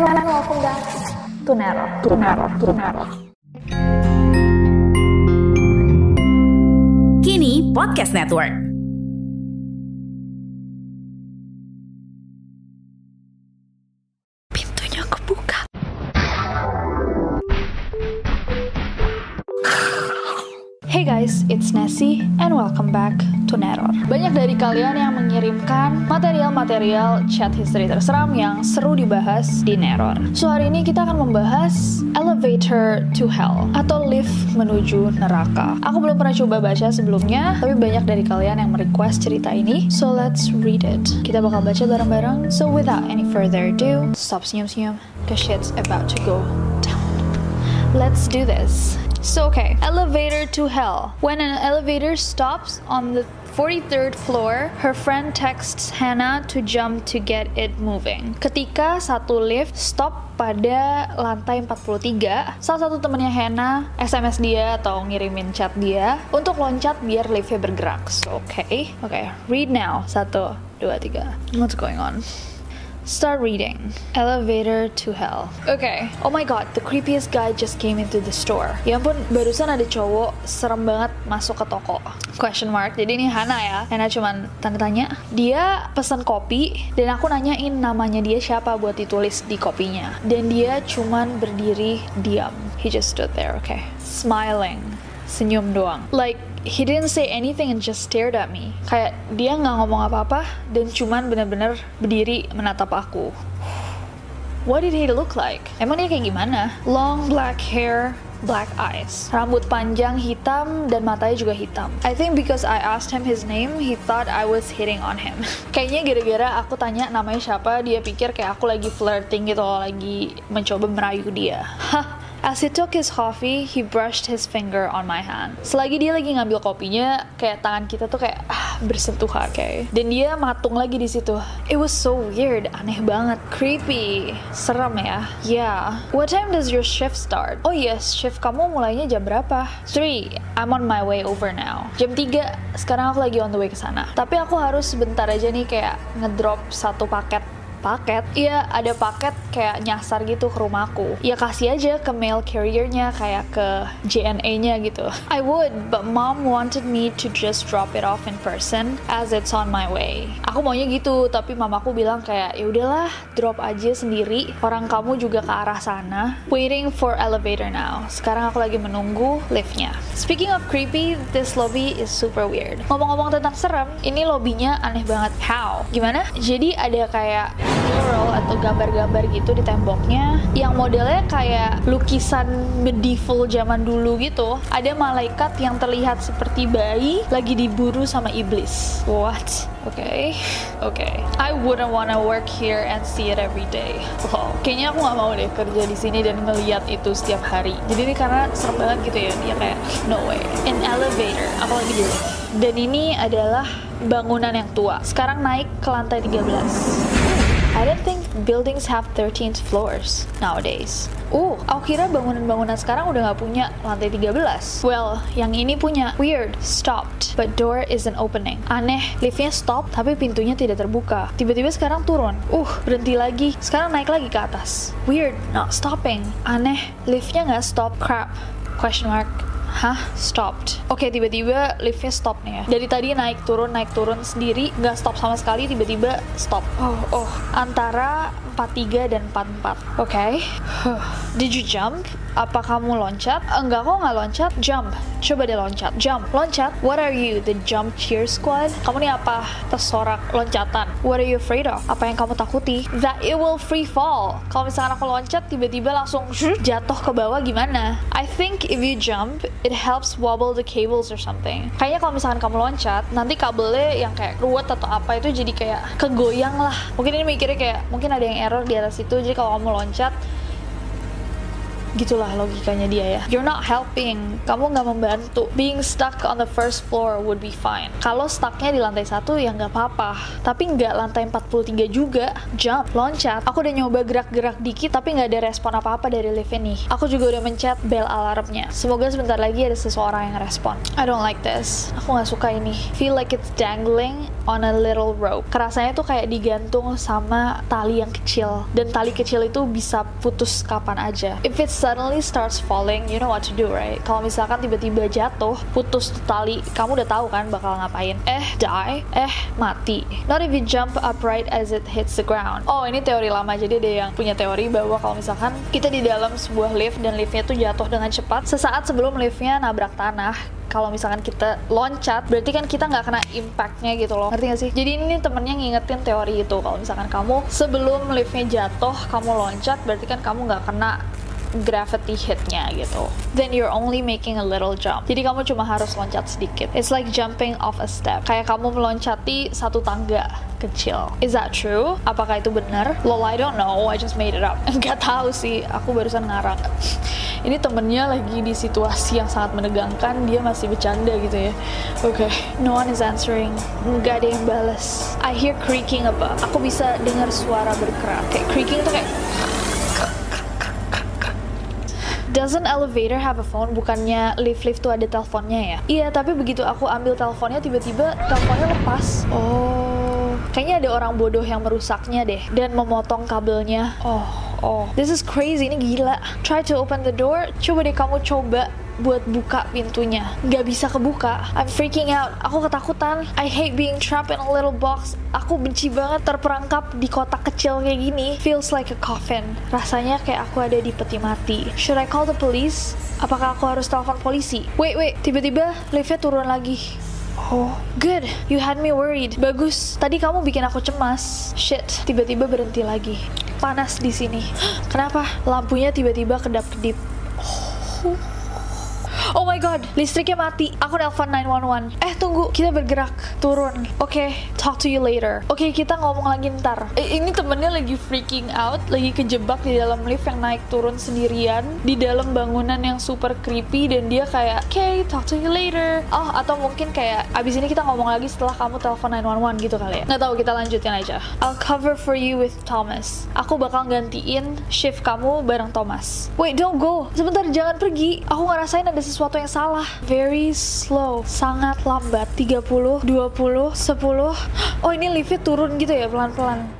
And welcome back to Nero. To Nero. To Nero. Kini Podcast Network. Pintunya kebuka. Hey guys, it's Nessie and welcome back to Neror. Banyak dari kalian yang mengirimkan material-material chat history terseram yang seru dibahas di Neror. So hari ini kita akan membahas Elevator to Hell atau lift menuju neraka. Aku belum pernah coba baca sebelumnya, tapi banyak dari kalian yang merequest cerita ini. So let's read it. Kita bakal baca bareng-bareng. So without any further ado, stop senyum-senyum, cause shit's about to go down. Let's do this. So, okay, elevator to hell. When an elevator stops on the 43rd floor, her friend texts Hannah to jump to get it moving. Ketika satu lift stop pada lantai 43, salah satu temannya Hannah SMS dia atau ngirimin chat dia untuk loncat biar liftnya bergerak. So, okay, okay, read now. Satu, dua, tiga. What's going on? Start reading. Elevator to hell. Okay. Oh my god, the creepiest guy just came into the store. Ya ampun, barusan ada cowok serem banget masuk ke toko. Question mark. Jadi ini Hana ya. Hana cuman tanda tanya. Dia pesan kopi dan aku nanyain namanya dia siapa buat ditulis di kopinya. Dan dia cuman berdiri diam. He just stood there, okay. Smiling. Senyum doang. Like he didn't say anything and just stared at me. Kayak dia nggak ngomong apa-apa dan cuman bener-bener berdiri menatap aku. What did he look like? Emang dia kayak gimana? Long black hair, black eyes. Rambut panjang hitam dan matanya juga hitam. I think because I asked him his name, he thought I was hitting on him. Kayaknya gara-gara aku tanya namanya siapa, dia pikir kayak aku lagi flirting gitu, lagi mencoba merayu dia. Hah, As he took his coffee, he brushed his finger on my hand. Selagi dia lagi ngambil kopinya, kayak tangan kita tuh kayak ah, bersentuhan kayak. Dan dia matung lagi di situ. It was so weird, aneh banget, creepy, serem ya. Yeah. What time does your shift start? Oh yes, shift kamu mulainya jam berapa? 3. I'm on my way over now. Jam 3. Sekarang aku lagi on the way ke sana. Tapi aku harus sebentar aja nih kayak ngedrop satu paket paket. Iya ada paket kayak nyasar gitu ke rumahku. Ya kasih aja ke mail carriernya kayak ke JNA-nya gitu. I would but mom wanted me to just drop it off in person as it's on my way. Aku maunya gitu tapi mamaku bilang kayak ya udahlah drop aja sendiri. Orang kamu juga ke arah sana. Waiting for elevator now. Sekarang aku lagi menunggu liftnya. Speaking of creepy this lobby is super weird. Ngomong-ngomong tentang serem ini lobbynya aneh banget. How? Gimana? Jadi ada kayak mural atau gambar-gambar gitu di temboknya yang modelnya kayak lukisan medieval zaman dulu gitu. Ada malaikat yang terlihat seperti bayi lagi diburu sama iblis. What? Oke, okay. oke. Okay. I wouldn't wanna work here and see it every day. Wow. Kayaknya aku nggak mau deh kerja di sini dan ngeliat itu setiap hari. Jadi ini karena serem banget gitu ya. Dia kayak no way. In elevator, apalagi di lift. Dan ini adalah bangunan yang tua. Sekarang naik ke lantai 13. I don't think buildings have 13 floors nowadays. Uh, aku kira bangunan-bangunan sekarang udah nggak punya lantai 13. Well, yang ini punya. Weird, stopped, but door isn't opening. Aneh, liftnya stop, tapi pintunya tidak terbuka. Tiba-tiba sekarang turun. Uh, berhenti lagi. Sekarang naik lagi ke atas. Weird, not stopping. Aneh, liftnya nggak stop. Crap. Question mark. Hah? Stopped. Oke, tiba-tiba liftnya stop nih ya. Dari tadi naik turun naik turun sendiri, nggak stop sama sekali, tiba-tiba stop. Oh, oh. Antara 43 dan 44. Oke. Okay. Did you jump? Apa kamu loncat? Enggak kok nggak loncat. Jump. Coba deh loncat. Jump. Loncat. What are you? The jump cheer squad? Kamu nih apa? Pesorak loncatan. What are you afraid of? Apa yang kamu takuti? That it will free fall. Kalau misalkan aku loncat tiba-tiba langsung jatuh ke bawah gimana? I think if you jump, it helps wobble the cables or something. Kayaknya kalau misalkan kamu loncat, nanti kabelnya yang kayak ruwet atau apa itu jadi kayak kegoyang lah. Mungkin ini mikirnya kayak mungkin ada yang error di atas itu. Jadi kalau kamu loncat Gitulah logikanya dia ya. You're not helping. Kamu nggak membantu. Being stuck on the first floor would be fine. Kalau stucknya di lantai satu ya nggak apa-apa. Tapi nggak lantai 43 juga. Jump, loncat. Aku udah nyoba gerak-gerak dikit tapi nggak ada respon apa-apa dari lift ini. Aku juga udah mencet bell alarmnya. Semoga sebentar lagi ada seseorang yang respon. I don't like this. Aku nggak suka ini. Feel like it's dangling on a little rope. Kerasanya tuh kayak digantung sama tali yang kecil. Dan tali kecil itu bisa putus kapan aja. If it's suddenly starts falling, you know what to do, right? Kalau misalkan tiba-tiba jatuh, putus tali, kamu udah tahu kan bakal ngapain? Eh, die, eh, mati. Not if you jump upright as it hits the ground. Oh, ini teori lama, jadi ada yang punya teori bahwa kalau misalkan kita di dalam sebuah lift dan liftnya tuh jatuh dengan cepat, sesaat sebelum liftnya nabrak tanah, kalau misalkan kita loncat berarti kan kita nggak kena impactnya gitu loh ngerti gak sih jadi ini temennya ngingetin teori itu kalau misalkan kamu sebelum liftnya jatuh kamu loncat berarti kan kamu nggak kena gravity hitnya gitu. Then you're only making a little jump. Jadi kamu cuma harus loncat sedikit. It's like jumping off a step. Kayak kamu meloncati satu tangga kecil. Is that true? Apakah itu benar? Lol, I don't know. I just made it up. Gak tahu sih. Aku barusan ngarang. Ini temennya lagi di situasi yang sangat menegangkan. Dia masih bercanda gitu ya. Oke. Okay. No one is answering. Gak ada yang balas. I hear creaking apa? Aku bisa dengar suara bergerak. Kayak creaking tuh kayak Doesn't elevator have a phone? Bukannya lift-lift tuh ada teleponnya ya? Iya, tapi begitu aku ambil teleponnya tiba-tiba teleponnya lepas. Oh, kayaknya ada orang bodoh yang merusaknya deh dan memotong kabelnya. Oh, oh, this is crazy. Ini gila. Try to open the door. Coba deh kamu coba buat buka pintunya. Gak bisa kebuka. I'm freaking out. Aku ketakutan. I hate being trapped in a little box. Aku benci banget terperangkap di kotak kecil kayak gini. Feels like a coffin. Rasanya kayak aku ada di peti mati. Should I call the police? Apakah aku harus telepon polisi? Wait, wait. Tiba-tiba liftnya turun lagi. Oh, good. You had me worried. Bagus. Tadi kamu bikin aku cemas. Shit. Tiba-tiba berhenti lagi. Panas di sini. Kenapa? Lampunya tiba-tiba kedap-kedip. Oh. Oh my god, listriknya mati. Aku nelpon 911. Eh, tunggu, kita bergerak. Turun. Oke, okay, talk to you later. Oke, okay, kita ngomong lagi ntar. Eh, ini temennya lagi freaking out, lagi kejebak di dalam lift yang naik turun sendirian di dalam bangunan yang super creepy dan dia kayak, "Oke, okay, talk to you later." Oh, atau mungkin kayak abis ini kita ngomong lagi setelah kamu telepon 911 gitu kali ya. Nggak tahu, kita lanjutin aja. I'll cover for you with Thomas. Aku bakal gantiin shift kamu bareng Thomas. Wait, don't go. Sebentar, jangan pergi. Aku ngerasain ada sesuatu yang salah. Very slow, sangat lambat. 30, 20, 10. Oh ini liftnya turun gitu ya pelan-pelan.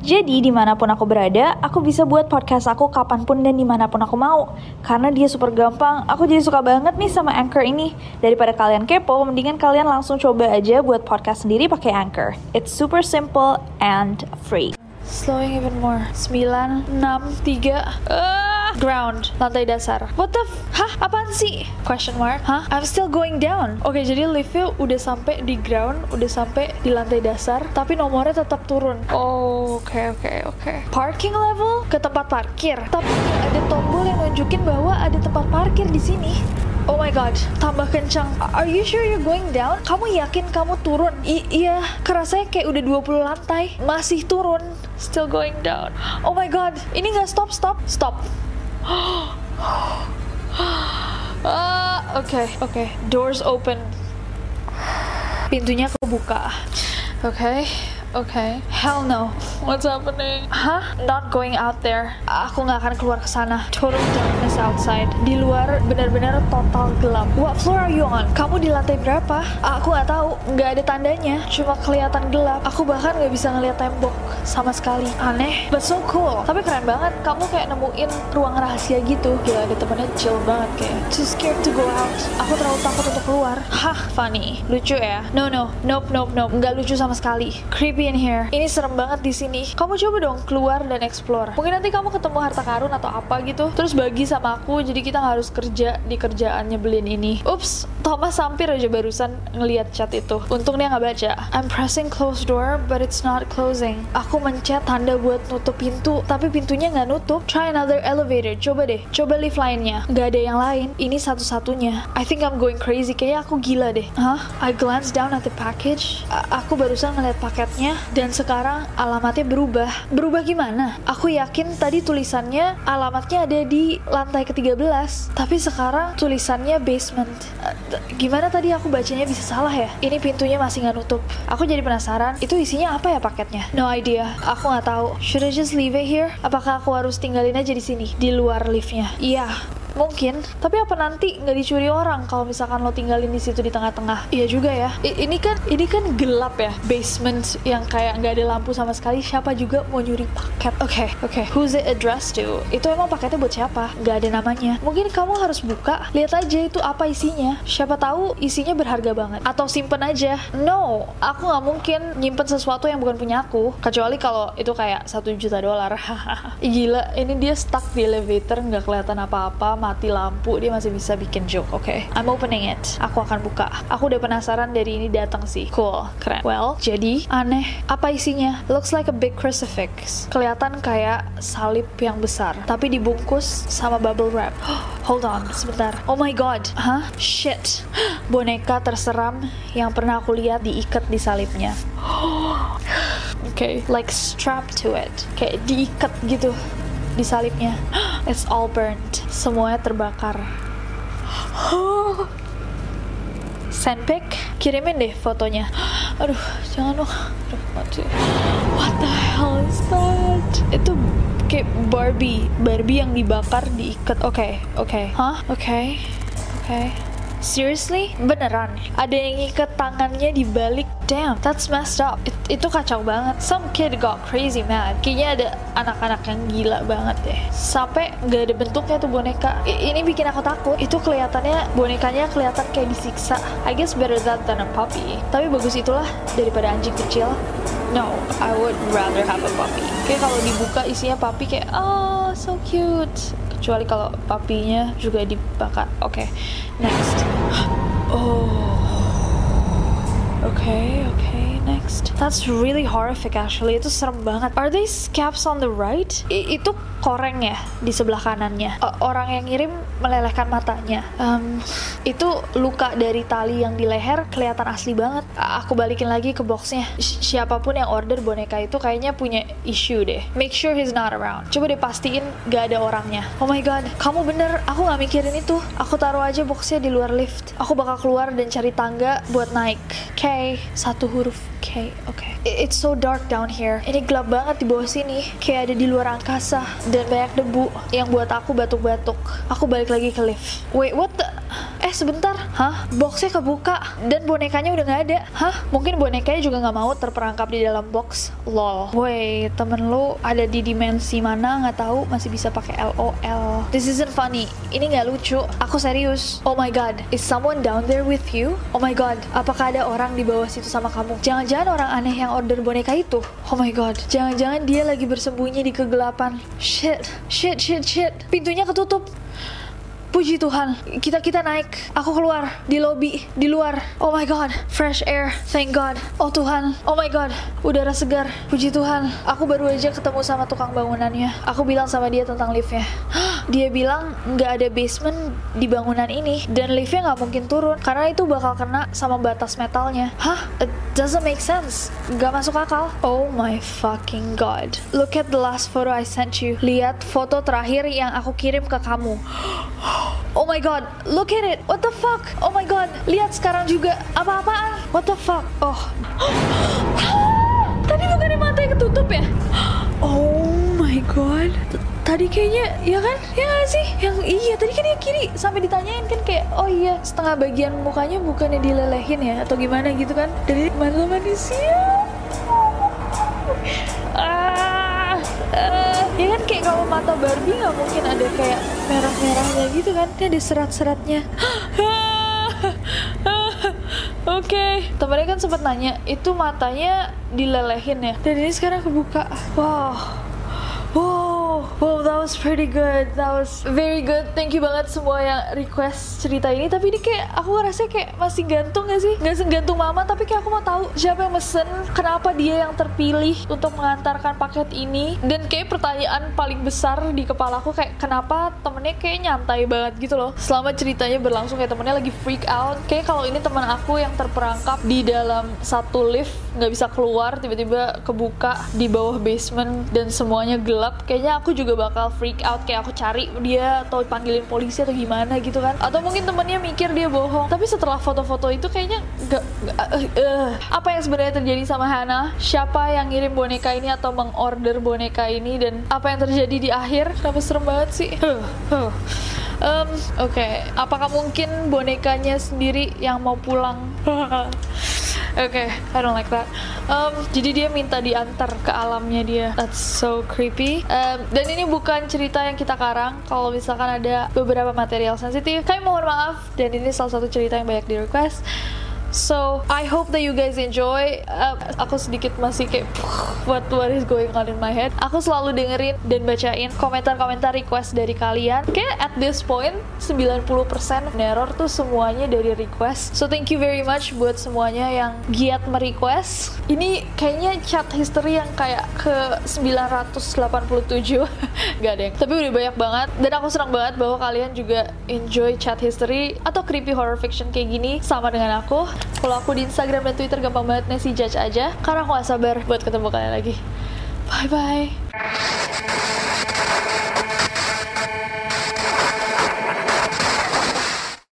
Jadi di mana pun aku berada, aku bisa buat podcast aku kapan pun dan di mana pun aku mau. Karena dia super gampang, aku jadi suka banget nih sama Anchor ini. Daripada kalian kepo, mendingan kalian langsung coba aja buat podcast sendiri pakai Anchor. It's super simple and free. Slowing even more. 9, 6, 3, uh ground, lantai dasar. What the f Hah? Apaan sih? Question mark. Hah? I'm still going down. Oke, okay, jadi liftnya udah sampai di ground, udah sampai di lantai dasar, tapi nomornya tetap turun. Oh, oke okay, oke okay, oke. Okay. Parking level ke tempat parkir. Tapi ada tombol yang nunjukin bahwa ada tempat parkir di sini. Oh my god, tambah kencang. Are you sure you're going down? Kamu yakin kamu turun? I iya, kerasanya kayak udah 20 lantai. Masih turun. Still going down. Oh my god, ini nggak stop, stop, stop. Ah, oke, oke. Doors open. Pintunya kebuka. Oke, okay. Oke, okay. hell no. What's happening? Hah? Not going out there. Aku nggak akan keluar ke sana. Total darkness outside. Di luar benar-benar total gelap. What floor are you on? Kamu di lantai berapa? Aku nggak tahu. Nggak ada tandanya. Cuma kelihatan gelap. Aku bahkan nggak bisa ngeliat tembok sama sekali. Aneh, but so cool. Tapi keren banget. Kamu kayak nemuin ruang rahasia gitu. Gila, ada temennya chill banget kayak. Too scared to go out. Aku terlalu takut untuk keluar. Hah, funny. Lucu ya? No, no. Nope, nope, nope. Nggak lucu sama sekali. Creepy in here. Ini serem banget di sini. Kamu coba dong keluar dan explore. Mungkin nanti kamu ketemu harta karun atau apa gitu. Terus bagi sama aku, jadi kita harus kerja di kerjaan nyebelin ini. Ups, Thomas hampir aja barusan ngeliat chat itu. Untung dia nggak baca. I'm pressing close door, but it's not closing. Aku mencet tanda buat nutup pintu, tapi pintunya nggak nutup. Try another elevator. Coba deh. Coba lift lainnya. Nggak ada yang lain. Ini satu-satunya. I think I'm going crazy. Kayaknya aku gila deh. Hah? I glance down at the package. A aku barusan ngeliat paketnya dan sekarang alamatnya berubah. Berubah gimana? Aku yakin tadi tulisannya alamatnya ada di lantai ke-13, tapi sekarang tulisannya basement. Uh, gimana tadi aku bacanya bisa salah ya? Ini pintunya masih nggak nutup. Aku jadi penasaran, itu isinya apa ya paketnya? No idea. Aku nggak tahu. Should I just leave it here? Apakah aku harus tinggalin aja di sini, di luar liftnya? Iya, Mungkin, tapi apa nanti nggak dicuri orang kalau misalkan lo tinggalin di situ di tengah-tengah? Iya juga ya. I ini kan ini kan gelap ya, basement yang kayak nggak ada lampu sama sekali. Siapa juga mau nyuri paket? Oke, okay, oke. Okay. Who's it addressed to? Itu emang paketnya buat siapa? Nggak ada namanya. Mungkin kamu harus buka, lihat aja itu apa isinya. Siapa tahu isinya berharga banget. Atau simpen aja. No, aku nggak mungkin nyimpen sesuatu yang bukan punya aku. Kecuali kalau itu kayak satu juta dolar. Gila, ini dia stuck di elevator nggak kelihatan apa-apa mati lampu dia masih bisa bikin joke oke? Okay? I'm opening it. Aku akan buka. Aku udah penasaran dari ini datang sih. Cool. Keren. Well jadi aneh. Apa isinya? Looks like a big crucifix. Kelihatan kayak salib yang besar tapi dibungkus sama bubble wrap. Hold on sebentar. Oh my god. Hah? Shit. Boneka terseram yang pernah aku lihat diikat di salibnya. Okay like strapped to it. Kayak diikat gitu di salibnya. It's all burnt. Semuanya terbakar. Sandpick, kirimin deh fotonya. Aduh, jangan dong. What the hell is that? Itu kayak Barbie, Barbie yang dibakar diikat. Oke, okay, oke. Okay. Hah? Oke. Okay. Oke. Okay. Seriously? Beneran? Ada yang ikat tangannya di balik? Damn, that's messed up. It, itu kacau banget. Some kid got crazy mad. Kayaknya ada anak-anak yang gila banget deh. Sampai gak ada bentuknya tuh boneka. I, ini bikin aku takut. Itu kelihatannya bonekanya kelihatan kayak disiksa. I guess better that than a puppy. Tapi bagus itulah daripada anjing kecil. No, I would rather have a puppy. Kayak kalau dibuka isinya puppy kayak, oh so cute kecuali kalau papinya juga dibakar oke okay. next oh okay, okay. next. That's really horrific actually. Itu serem banget. Are these caps on the right? I itu koreng ya di sebelah kanannya. Uh, orang yang ngirim melelehkan matanya. Um, itu luka dari tali yang di leher kelihatan asli banget. Uh, aku balikin lagi ke boxnya. Si siapa pun yang order boneka itu kayaknya punya issue deh. Make sure he's not around. Coba deh pastiin gak ada orangnya. Oh my god, kamu bener. Aku gak mikirin itu. Aku taruh aja boxnya di luar lift. Aku bakal keluar dan cari tangga buat naik. K, satu huruf okay, oke. Okay. It's so dark down here. Ini gelap banget di bawah sini. Kayak ada di luar angkasa. Dan banyak debu yang buat aku batuk-batuk. Aku balik lagi ke lift. Wait, what the... Eh sebentar, hah? Boxnya kebuka dan bonekanya udah nggak ada. Hah? Mungkin bonekanya juga nggak mau terperangkap di dalam box. Lol. Woi, temen lu ada di dimensi mana nggak tahu masih bisa pakai LOL. This isn't funny. Ini nggak lucu. Aku serius. Oh my god, is someone down there with you? Oh my god, apakah ada orang di bawah situ sama kamu? Jangan-jangan orang aneh yang order boneka itu. Oh my god, jangan-jangan dia lagi bersembunyi di kegelapan. Shit, shit, shit, shit. Pintunya ketutup. Puji Tuhan, kita kita naik. Aku keluar di lobby, di luar. Oh my god, fresh air. Thank God. Oh Tuhan, oh my god, udara segar. Puji Tuhan, aku baru aja ketemu sama tukang bangunannya. Aku bilang sama dia tentang liftnya. Dia bilang nggak ada basement di bangunan ini dan liftnya nggak mungkin turun karena itu bakal kena sama batas metalnya. Hah? It doesn't make sense. Gak masuk akal. Oh my fucking god. Look at the last photo I sent you. Lihat foto terakhir yang aku kirim ke kamu. Oh my god, look at it. What the fuck? Oh my god, lihat sekarang juga apa-apaan? What the fuck? Oh. Tadi bukannya matanya ketutup ya? Oh my god. Tadi kayaknya ya kan? Ya gak sih? Yang iya tadi kan yang kiri sampai ditanyain kan kayak oh iya setengah bagian mukanya bukannya dilelehin ya atau gimana gitu kan? Dari mana manusia? ah, ah. ya kan kayak kalau mata Barbie nggak mungkin ada kayak merah-merahnya gitu kan ini ada serat-seratnya Oke, okay. temennya kan sempat nanya, itu matanya dilelehin ya? Dan ini sekarang kebuka. Wow, wow, was pretty good. That was very good. Thank you banget semua yang request cerita ini. Tapi ini kayak aku ngerasa kayak masih gantung gak sih? Gak segantung mama, tapi kayak aku mau tahu siapa yang mesen, kenapa dia yang terpilih untuk mengantarkan paket ini. Dan kayak pertanyaan paling besar di kepala aku kayak kenapa temennya kayak nyantai banget gitu loh. Selama ceritanya berlangsung kayak temennya lagi freak out. Kayak kalau ini teman aku yang terperangkap di dalam satu lift nggak bisa keluar tiba-tiba kebuka di bawah basement dan semuanya gelap kayaknya aku juga bakal freak out kayak aku cari dia atau panggilin polisi atau gimana gitu kan atau mungkin temennya mikir dia bohong tapi setelah foto-foto itu kayaknya nggak uh, uh. apa yang sebenarnya terjadi sama Hana siapa yang ngirim boneka ini atau mengorder boneka ini dan apa yang terjadi di akhir kenapa serem banget sih uh, uh. Um, Oke, okay. apakah mungkin bonekanya sendiri yang mau pulang? Oke, okay, I don't like that. Um, jadi dia minta diantar ke alamnya dia. That's so creepy. Um, dan ini bukan cerita yang kita karang. Kalau misalkan ada beberapa material sensitif, kami mohon maaf. Dan ini salah satu cerita yang banyak di request. So I hope that you guys enjoy. Uh, aku sedikit masih kayak what what is going on in my head. Aku selalu dengerin dan bacain komentar-komentar request dari kalian. Kayak at this point 90% neror tuh semuanya dari request. So thank you very much buat semuanya yang giat merequest. Ini kayaknya chat history yang kayak ke 987 Gak yang Tapi udah banyak banget Dan aku senang banget bahwa kalian juga enjoy chat history Atau creepy horror fiction kayak gini Sama dengan aku Kalau aku di Instagram dan Twitter gampang banget Nesi Judge aja. Karena aku gak sabar buat ketemu kalian lagi. Bye-bye